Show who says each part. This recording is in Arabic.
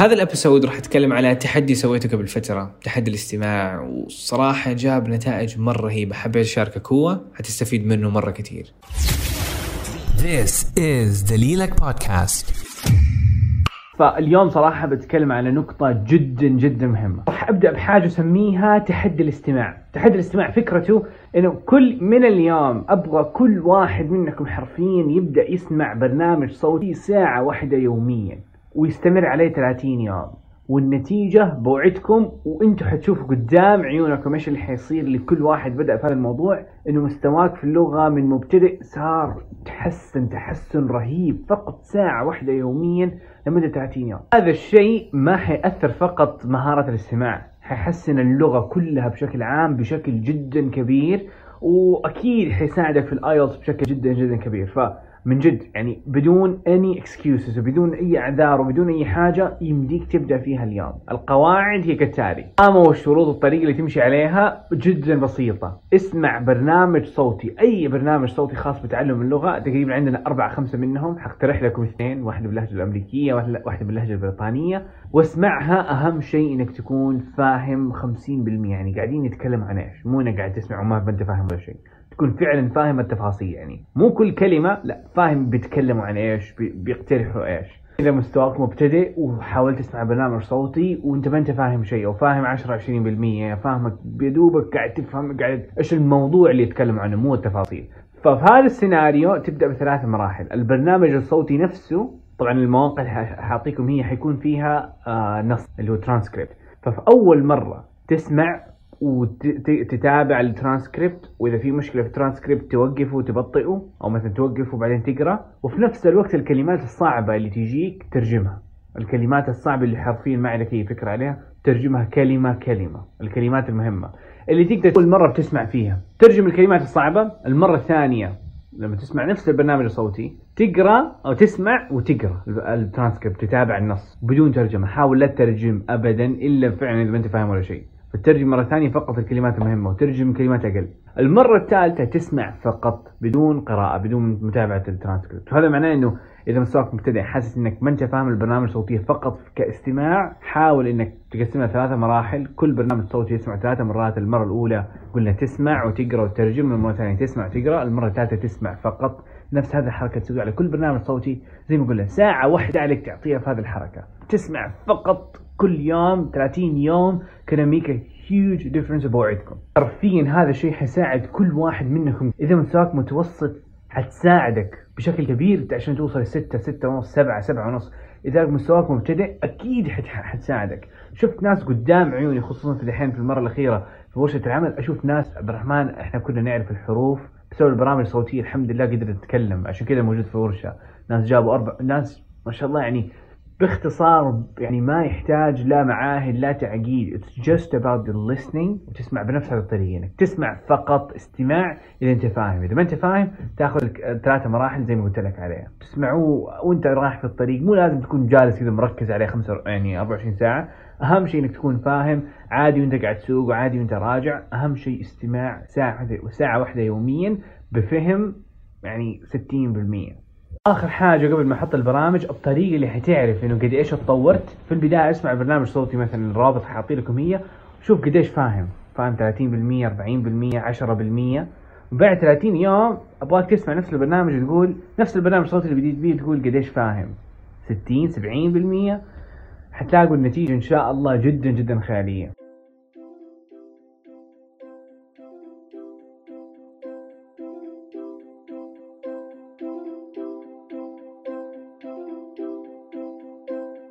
Speaker 1: هذا الأبيسود راح أتكلم على تحدي سويته قبل فترة تحدي الاستماع. وصراحة جاب نتائج مرة رهيبة. حبيت أشاركك هو حتستفيد منه مرة كثير.
Speaker 2: This is دليلك بودكاست
Speaker 3: فاليوم صراحة بتكلم على نقطة جدا جدا مهمة. راح أبدأ بحاجة أسميها تحدي الاستماع. تحدي الاستماع فكرته إنه كل من اليوم أبغى كل واحد منكم حرفيا يبدأ يسمع برنامج صوتي ساعة واحدة يوميا. ويستمر عليه 30 يوم. والنتيجة بوعدكم وأنتم حتشوفوا قدام عيونكم إيش اللي حيصير لكل واحد بدأ في هذا الموضوع إنه مستواك في اللغة من مبتدئ صار تحسن تحسن رهيب فقط ساعة واحدة يوميا لمدة 30 يوم. هذا الشيء ما حيأثر فقط مهارة الاستماع حيحسن اللغة كلها بشكل عام بشكل جدا كبير وأكيد حيساعدك في ال IELTS بشكل جدا جدا كبير. ف من جد. يعني بدون اني excuses وبدون أي أعذار وبدون أي حاجة يمديك تبدأ فيها اليوم. القواعد هي كالتالي. اما والشروط والطريقة اللي تمشي عليها جدا بسيطة. اسمع برنامج صوتي. أي برنامج صوتي خاص بتعلم اللغة. تقريبا عندنا أربعة خمسة منهم. حقترح لكم اثنين. واحدة باللهجة الأمريكية واحدة باللهجة البريطانية. واسمعها أهم شيء إنك تكون فاهم 50% يعني قاعدين نتكلم عن إيش؟ مو إنك قاعد تسمع وما أنت فاهم ولا شيء. تكون فعلا فاهم التفاصيل. يعني مو كل كلمة لا. فاهم بيتكلموا عن إيش بيقترحوا إيش. إذا مستواك مبتدئ وحاولت تسمع برنامج صوتي وإنت ما إنت فاهم شيء أو فاهم 10 20% فاهمك بدوبك قاعد تفهم قاعد إيش الموضوع اللي يتكلم عنه مو التفاصيل. ففي هذا السيناريو تبدأ بثلاث مراحل. البرنامج الصوتي نفسه طبعا المواقع اللي حاعطيكم هي حيكون فيها آه نص اللي هو ترانسكريبت ففي أول مرة تسمع وتتابع الترانسكريبت وإذا في مشكلة في الترانسكريبت توقفه وتبطئه أو مثلا توقفه وبعدين تقرا وفي نفس الوقت الكلمات الصعبة اللي تجيك ترجمها. الكلمات الصعبة اللي حرفيا ما عندك أي فكرة عليها ترجمها كلمة كلمة الكلمات المهمة. اللي تقدر كل مرة بتسمع فيها. ترجم الكلمات الصعبة المرة الثانية لما تسمع نفس البرنامج الصوتي تقرأ أو تسمع وتقرأ الترانسكريبت تتابع النص بدون ترجمة. حاول لا تترجم ابدا إلا فعلا إذا ما أنت فاهم ولا شيء. فترجم مرة ثانية فقط الكلمات المهمة وترجم كلمات أقل. المرة الثالثة تسمع فقط بدون قراءة بدون متابعة الترانسكريبت. وهذا معناه أنه إذا مستواك مبتدئ حاسس أنك ما أنت فاهم البرنامج الصوتي فقط كاستماع حاول أنك تقسمها ثلاثة مراحل. كل برنامج صوتي يسمع ثلاثة مرات المرة الأولى قلنا تسمع وتقرأ وتترجم المرة الثانية تسمع وتقرأ المرة الثالثة تسمع فقط. نفس هذه الحركة تسويها على كل برنامج صوتي. زي ما قلنا ساعة واحدة عليك تعطيها في هذه الحركة. تسمع فقط كل يوم 30 يوم can make huge difference بوعدكم حرفيا هذا الشيء حيساعد كل واحد منكم. إذا مستواك متوسط حتساعدك. بشكل كبير عشان توصل 6 6 ونص 7 7 ونص اذا مستواك مبتدئ أكيد حتساعدك. شفت ناس قدام عيوني خصوصا في الحين في المرة الأخيرة في ورشة العمل أشوف ناس عبد الرحمن إحنا كنا نعرف الحروف بسبب البرامج الصوتية الحمد لله قدرت نتكلم عشان كذا موجود في ورشة. ناس جابوا أربع ناس ما شاء الله يعني باختصار يعني ما يحتاج لا معاهد لا تعقيد. It's just about the listening وتسمع بنفس هذه الطريقة انك تسمع فقط استماع اذا أنت فاهم. إذا ما أنت فاهم تاخذ ثلاثة مراحل زي ما قلت لك عليها. تسمعوه وأنت رايح في الطريق. مو لازم تكون جالس كذا مركز عليه خمسة يعني 24 ساعة. أهم شيء إنك تكون فاهم. عادي وأنت قاعد تسوق وعادي وأنت راجع. أهم شيء استماع ساعة وساعه واحدة يوميا بفهم يعني 60% آخر حاجة قبل ما أحط البرامج الطريقة اللي حتعرف إنه قد إيش اتطورت. في البداية أسمع برنامج صوتي مثلا الرابط حاعطي لكم هي شوف قد إيش فاهم فاهم 30% 40% 10% بعد 30 يوم أبغاك تسمع نفس البرنامج تقول نفس البرنامج الصوتي اللي بديت بيه تقول قد إيش فاهم 60 70% حتلاقوا النتيجة إن شاء الله جدا جدا خيالية.